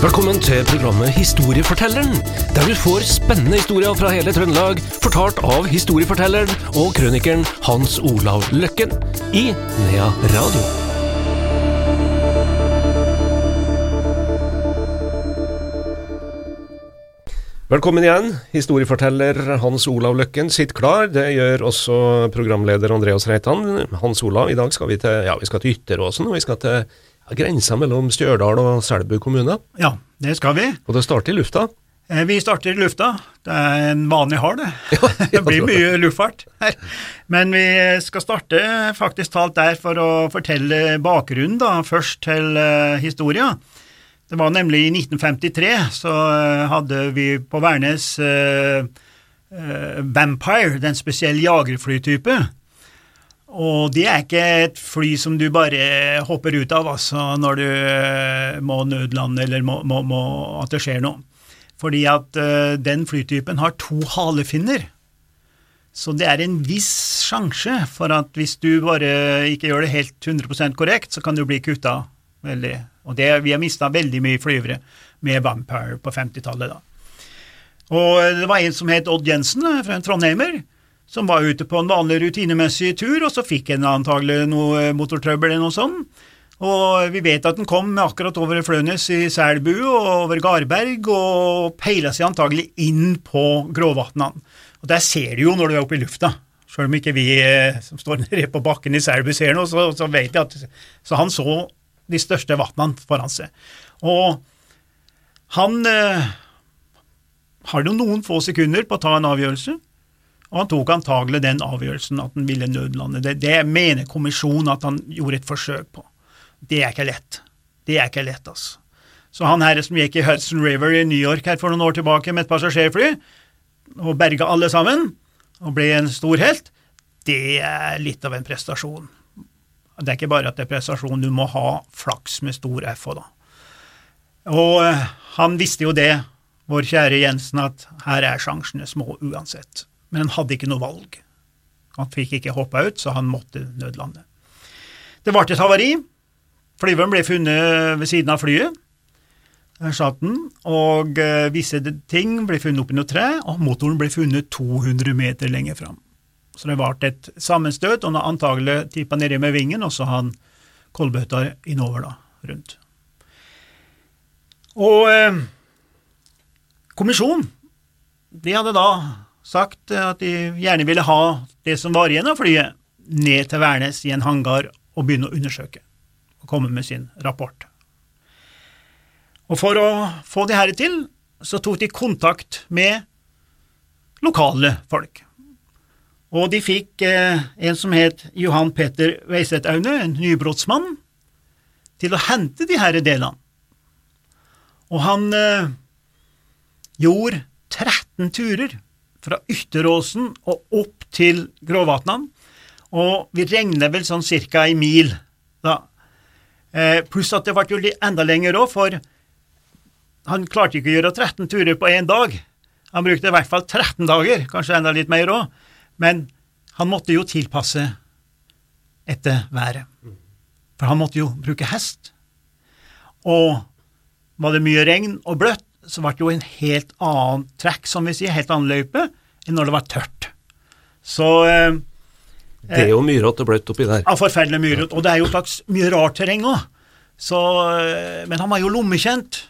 Velkommen til programmet Historiefortelleren, der du får spennende historier fra hele Trøndelag, fortalt av historiefortelleren og krønikeren Hans Olav Løkken i Nea Radio. Velkommen igjen. Historieforteller Hans Olav Løkken sitter klar. Det gjør også programleder Andreas Reitan. Hans Olav, i dag skal vi til, ja, vi skal til Ytteråsen, og vi skal til grensa mellom Stjørdal og Selbu kommune. Ja, det skal vi. Og det starter i lufta. Eh, Vi starter i lufta. Det er en vanlig hard, det. det blir mye luftfart her. Men vi skal starte faktisk talt der for å fortelle bakgrunnen, da, først til uh, historia. Det var nemlig i 1953 så eh, hadde vi på Værnes uh, uh, Vampire, den spesielle jagerflytype. Og det er ikke et fly som du bare hopper ut av altså, når du eh, må nødlande eller må, må, må, at det skjer noe. Fordi at uh, den flytypen har to halefinner. Så det er en viss sjanse for at hvis du bare ikke gjør det helt 100% korrekt, så kan du bli kutta veldig. Og det, vi har mista veldig mye flyvere med Vampire på 50-tallet, da. Og det var en som het Odd Jensen, eh, fra en trondheimer, som var ute på en vanlig rutinemessig tur, og så fikk han antagelig noe motortrøbbel eller noe sånt. Og vi vet at den kom akkurat over Flønes i Selbu og over Garberg, og peila seg antagelig inn på Gråvatnene. Og der ser du jo når du er oppe i lufta. Selv om ikke vi eh, som står nede på bakken i Selbu ser noe, så, så vet jeg at Så han så de største vatnene foran seg. Og han eh, har jo noen få sekunder på å ta en avgjørelse, og han tok antagelig den avgjørelsen at han ville nødlande. Det, det mener kommisjonen at han gjorde et forsøk på. Det er ikke lett. Det er ikke lett, altså. Så han her som gikk i Hudson River i New York her for noen år tilbake med et passasjerfly, og berga alle sammen, og ble en stor helt, det er litt av en prestasjon. Det er ikke bare at det er prestasjon, du må ha flaks med stor F òg, da. Og eh, han visste jo det, vår kjære Jensen, at her er sjansene små uansett. Men han hadde ikke noe valg. Han fikk ikke hoppa ut, så han måtte nødlande. Det ble et havari. Flyveren ble funnet ved siden av flyet. Den, og eh, visse ting ble funnet oppi noe tre, og motoren ble funnet 200 meter lenger fram. Så det ble et sammenstøt, og han antagelig tippa nedi med vingen, og så han kolbøtta innover da, rundt. Og eh, kommisjonen, de hadde da sagt at de gjerne ville ha det som var igjen av flyet, ned til Værnes i en hangar og begynne å undersøke, og komme med sin rapport. Og for å få det her til, så tok de kontakt med lokale folk. Og de fikk eh, en som het Johan Peter Weiseth Aune, en nybrottsmann, til å hente de her delene. Og han eh, gjorde 13 turer fra Ytteråsen og opp til Gråvatnan, og vi regner vel sånn cirka ei mil da. Eh, pluss at det ble jo enda lenger òg, for han klarte ikke å gjøre 13 turer på én dag. Han brukte i hvert fall 13 dager, kanskje enda litt mer òg. Men han måtte jo tilpasse etter været. For han måtte jo bruke hest. Og var det mye regn og bløtt, så ble det jo en helt annen track, som vi sier, helt annen løype, enn når det var tørt. Så eh, Det er jo myrete og bløtt oppi der. Ja, forferdelig myrete. Og det er jo slags mye rart terreng òg. Men han var jo lommekjent.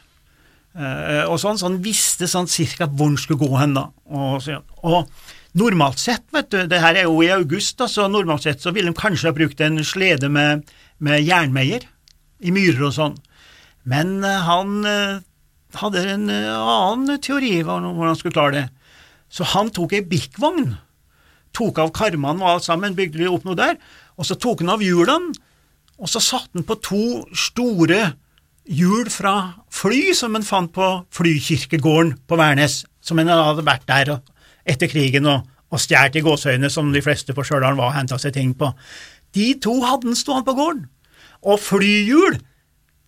Eh, og sånn, så han visste sånn cirka hvor han skulle gå hen, da. Og, og normalt sett, vet du, det her er jo i august, da, så normalt sett så ville de kanskje ha brukt en slede med, med jernmeier i myrer og sånn. Men eh, han eh, hadde en eh, annen teori om hvordan han skulle klare det. Så han tok ei bikkvogn, tok av karmene og alt sammen, bygde de opp noe der, og så tok han av hjulene, og så satte han på to store hjul fra fly som han fant på flykirkegården på Værnes, som han hadde vært der etter krigen og, og stjålet i gåseøyne, som de fleste på Stjørdal var og henta seg ting på. De to hadde han stående på gården. Og flyhjul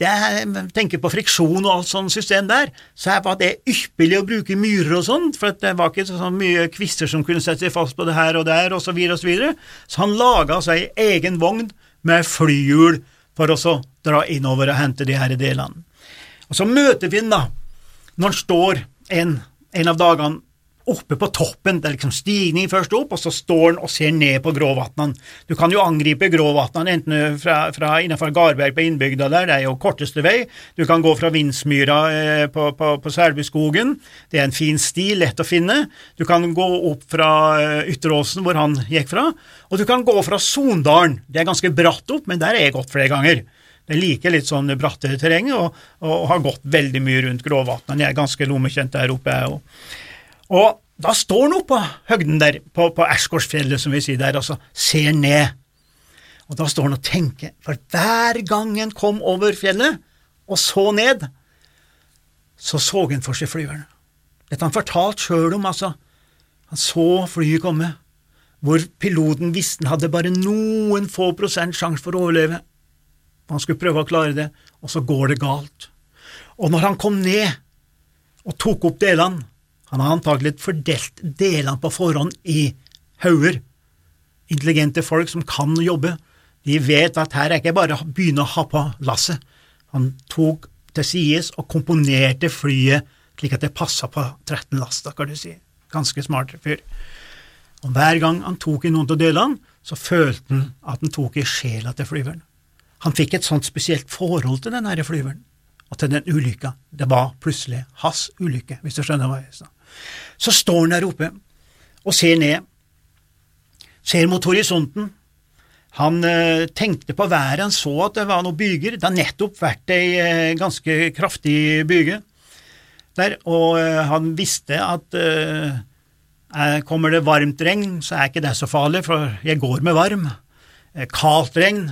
det er, tenker på friksjon og alt sånt system der, så her var det ypperlig å bruke myrer og sånt, for det var ikke så mye kvister som kunne sette seg fast på det her og der, og så videre og så. Så han laga seg egen vogn med flyhjul for å dra innover og hente de her delene. Og så møter vi ham, da, når han står en, en av dagene oppe på toppen, det er liksom stigning først opp, og så står han og ser ned på Gråvatnan. Du kan jo angripe Gråvatnan enten fra, fra innenfor Garberg på innbygda der, det er jo korteste vei, du kan gå fra Vindsmyra eh, på, på, på Selbuskogen, det er en fin sti, lett å finne, du kan gå opp fra eh, Ytteråsen, hvor han gikk fra, og du kan gå fra Sondalen, det er ganske bratt opp, men der er jeg gått flere ganger. Det liker litt sånn bratte terreng, og, og, har gått veldig mye rundt Gråvatnan, jeg er ganske lommekjent der oppe, jeg òg. Og da står han oppå høgden der, på, på Ersgårdsfjellet, som vi sier der, og så ser ned. Og da står han og tenker, for hver gang han kom over fjellet og så ned, så så han for seg flyveren. Dette han fortalt sjøl om, altså. Han så flyet komme, hvor piloten visste han hadde bare noen få prosent sjanse for å overleve. Han skulle prøve å klare det, og så går det galt. Og når han kom ned og tok opp delene, han har antagelig fordelt delene på forhånd i hauger. Intelligente folk som kan jobbe. De vet at her er ikke bare å begynne å ha på lasset. Han tok til sides og komponerte flyet slik at det passa på 13 laster, kan du si. Ganske smart fyr. Og Hver gang han tok i noen av delene, så følte han at han tok i sjela til flyveren. Han fikk et sånt spesielt forhold til denne flyveren, og til den ulykka. Det var plutselig hans ulykke, hvis du skjønner hva jeg sa. Så står han der oppe og ser ned, ser mot horisonten. Han eh, tenkte på været, han så at det var noen byger. Det har nettopp vært ei eh, ganske kraftig byge der, og eh, han visste at eh, kommer det varmt regn, så er ikke det så farlig, for jeg går med varm. Eh, kaldt regn,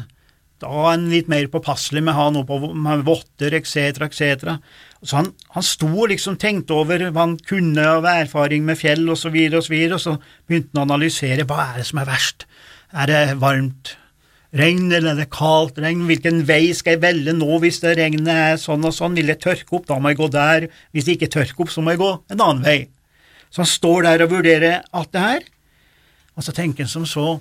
da er han litt mer påpasselig med å ha noe på med votter etc., etc. Så han, han sto og liksom tenkte over hva han kunne av erfaring med fjell osv., og, og, så videre, og så begynte han å analysere hva er det som er verst. Er det varmt regn, eller er det kaldt regn? Hvilken vei skal jeg velge nå hvis det regnet er sånn og sånn? Vil jeg tørke opp, da må jeg gå der. Hvis det ikke tørker opp, så må jeg gå en annen vei. Så han står der og vurderer alt det her, og så tenker han som så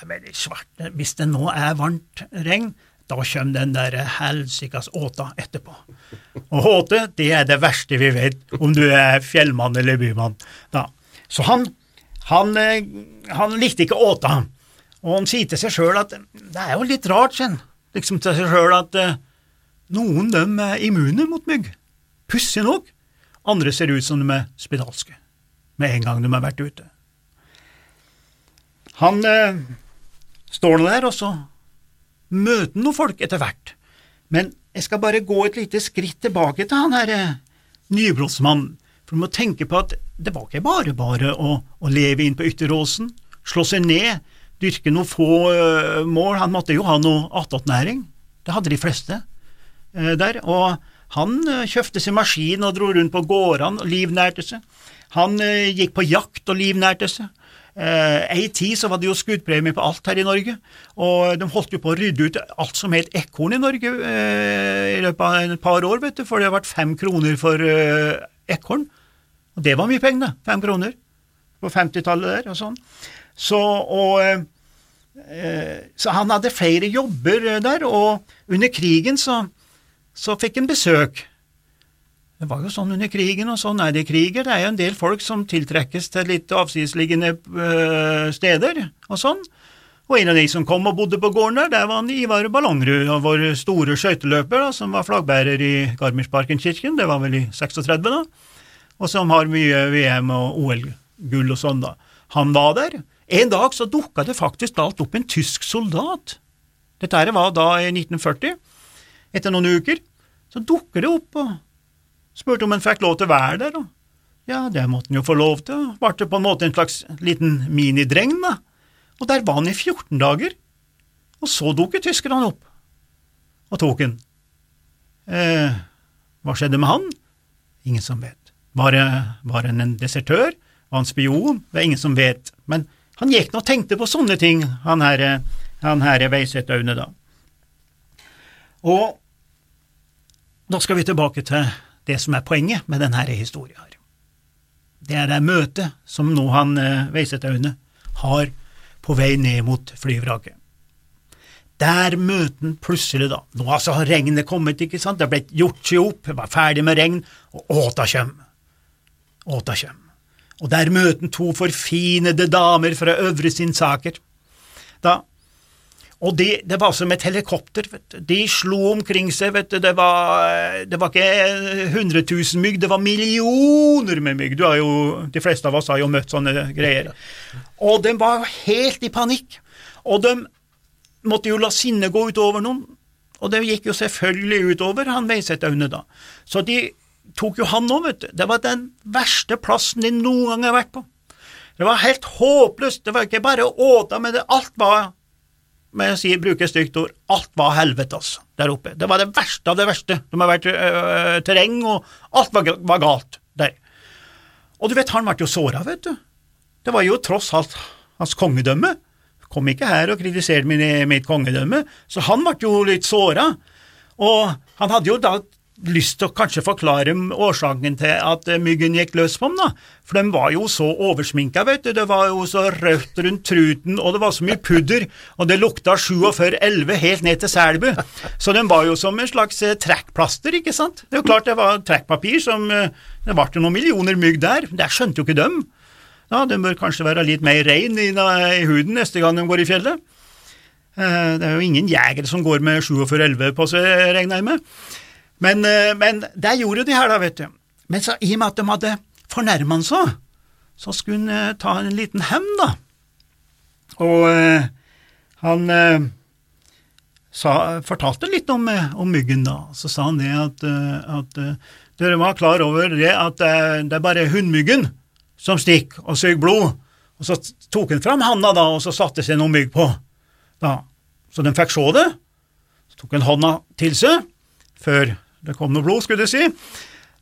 er veldig svart. Hvis det nå er varmt regn, da kommer den der helsikas åta etterpå. Og åte, det er det verste vi vet, om du er fjellmann eller bymann. Da. Så han, han, eh, han, likte ikke åta, og han sier til seg sjøl at det er jo litt rart, kjenn, liksom til seg sjøl at uh, noen dem er immune mot mygg. Pussig nok. Andre ser ut som de er spedalske med en gang de har vært ute. Han uh, står nå der, og så møter han noen folk etter hvert, men jeg skal bare gå et lite skritt tilbake til han her eh, nybrottsmannen, for du må tenke på at det var ikke bare bare å, å leve inn på Ytteråsen, slå seg ned, dyrke noen få uh, mål, han måtte jo ha noe attåtnæring, det hadde de fleste uh, der, og han uh, kjøpte seg maskin og dro rundt på gårdene og livnærte seg, han gikk på jakt og livnærte seg, ei tid så var det jo skuddpremie på alt her i Norge, og de holdt jo på å rydde ut alt som het ekorn i Norge eh, i løpet av et par år, vet du, for det har vært fem kroner for eh, ekorn. Og det var mye penger, det. Fem kroner. På 50-tallet der og sånn. Så, og, eh, så han hadde flere jobber der, og under krigen så, så fikk han besøk det var jo sånn under krigen, og sånn er det i kriger. Det er jo en del folk som tiltrekkes til litt avsidesliggende øh, steder og sånn. Og en av de som kom og bodde på gården der, der var han Ivar Ballangrud, vår store skøyteløper, som var flaggbærer i Garmisch-Parkenkirken, det var vel i 36 da, og som har mye VM og OL-gull og sånn, da. Han var der. En dag så dukka det faktisk alt opp en tysk soldat. Dette her var da i 1940. Etter noen uker så dukker det opp, og Spurte om han fikk lov til å være der, og ja, det måtte han jo få lov til, og ble på en måte en slags liten minidreng, da. Og der var han i 14 dager, og så dukket tyskerne opp og tok han. Eh, hva skjedde med han? Ingen som vet. Var, var han en desertør? Var han spion? Det er ingen som vet. Men han gikk nå og tenkte på sånne ting, han her, han her Veisetøyne, da. Og da skal vi tilbake til det som er poenget med denne historien. her. Det er det møtet som nå han eh, Veisetaune har på vei ned mot flyvraket. Der møter han plutselig, da. Nå altså har regnet kommet, ikke sant, det har blitt gjort seg opp, det var ferdig med regn, og åta kjem. Åta kjem. Og der møter han to forfinede damer fra Øvre Sindsaker. Da og det, det, var som et helikopter. vet du. De slo omkring seg. vet du. Det var, det var ikke 100 000 mygg, det var millioner med mygg. Jo, De fleste av oss har jo møtt sånne greier. Og de var helt i panikk. Og de måtte jo la sinnet gå utover noen. Og det gikk jo selvfølgelig utover han Veisethaune, da. Så de tok jo han òg, vet du. Det var den verste plassen de noen gang har vært på. Det var helt håpløst. Det var ikke bare åta, men det, alt var men jeg sier, bruker stygt ord, alt var helvete, altså, der oppe. Det var det verste av det verste. De har vært øh, terreng, og alt var, var, galt der. Og du vet, han ble jo såra, vet du. Det var jo tross alt hans kongedømme. Kom ikke her og kritiserte mitt kongedømme, så han ble jo litt såra. Og han hadde jo da lyst til å kanskje forklare årsaken til at eh, myggen gikk løs på dem, da. For de var jo så oversminka, vet du. Det var jo så rødt rundt truten, og det var så mye pudder, og det lukta 47-11 helt ned til Selbu. Så de var jo som en slags eh, trekkplaster, ikke sant. Det er jo klart det var trekkpapir som eh, Det ble noen millioner mygg der. Det skjønte jo ikke dem. Ja, de bør kanskje være litt mer rein i, i huden neste gang de går i fjellet. Det er jo ingen jegere som går med 47-11 på seg, regner jeg med. Men, eh, men der gjorde de her, da, vet du. Men så, i og med at de hadde fornærma han så, så skulle han eh, ta en liten hevn, da. Og eh, han sa, fortalte litt om, om, myggen, da. Så sa han det at, at dere var klar over det at det er bare hunnmyggen som stikker og suger blod. Og så tok han fram handa da, og så satte seg noen mygg på. Da. Så de fikk se det. Så tok han hånda til seg før det kom noe blod, skulle du si.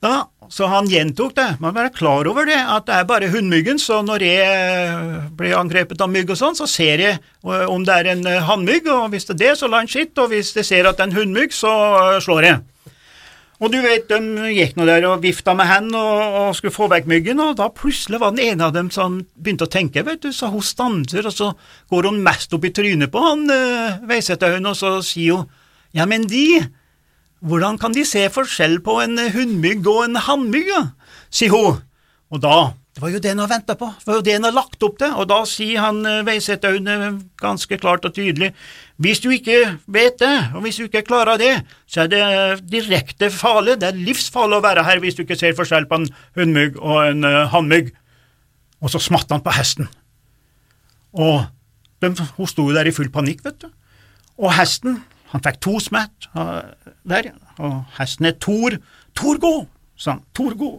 Ja, så han gjentok det. Man må være klar over det, at det er bare hunnmyggen. Så når jeg blir angrepet av mygg og sånn, så ser jeg eh, om det er en eh, hannmygg, og hvis det er det, så lar han skitt, og hvis jeg ser at det er en hunnmygg, så eh, slår jeg. Og du vet, de gikk nå der og vifta med hendene og, og, skulle få vekk myggen, og da plutselig var den ene av dem som begynte å tenke, vet du, så hun stanser, og så går hun mest opp i trynet på han øh, Veisetaugen, og så sier hun, ja, men de, hvordan kan de se forskjell på en hunnmygg og en hannmygg, sier hun. Og da, det var jo det han har venta på, det var jo det han har lagt opp til, og da sier han Veisetaune Veisetaugne ganske klart og tydelig, hvis du ikke vet det, og hvis du ikke klarer det, så er det direkte farlig, det er livsfarlig å være her hvis du ikke ser forskjell på en hunnmygg og en uh, hannmygg. Og så smatt han på hesten. Og de, hun sto der i full panikk, vet du. Og hesten, han fikk to smett der, og hesten het Tor. Tor gå, sa han. Tor gå.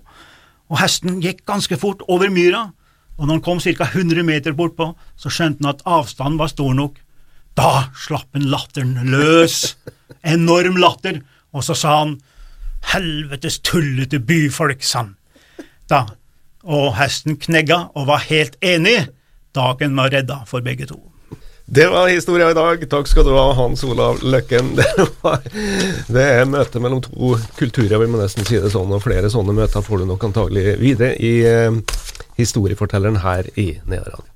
Og hesten gikk ganske fort over myra, og når han kom ca. 100 meter bortpå, så skjønte han at avstanden var stor nok. Da slapp han latteren løs. Enorm latter. Og så sa han helvetes tullete byfolk, sa han. Da. Og hesten knegga og var helt enig. Dagen var redda for begge to. Det var historia i dag. Takk skal du ha, Hans Olav Løkken. Det, var, det er møte mellom to kulturer, vil man nesten si det sånn. Og flere sånne møter får du nok antagelig videre i eh, historiefortelleren her i Nederland.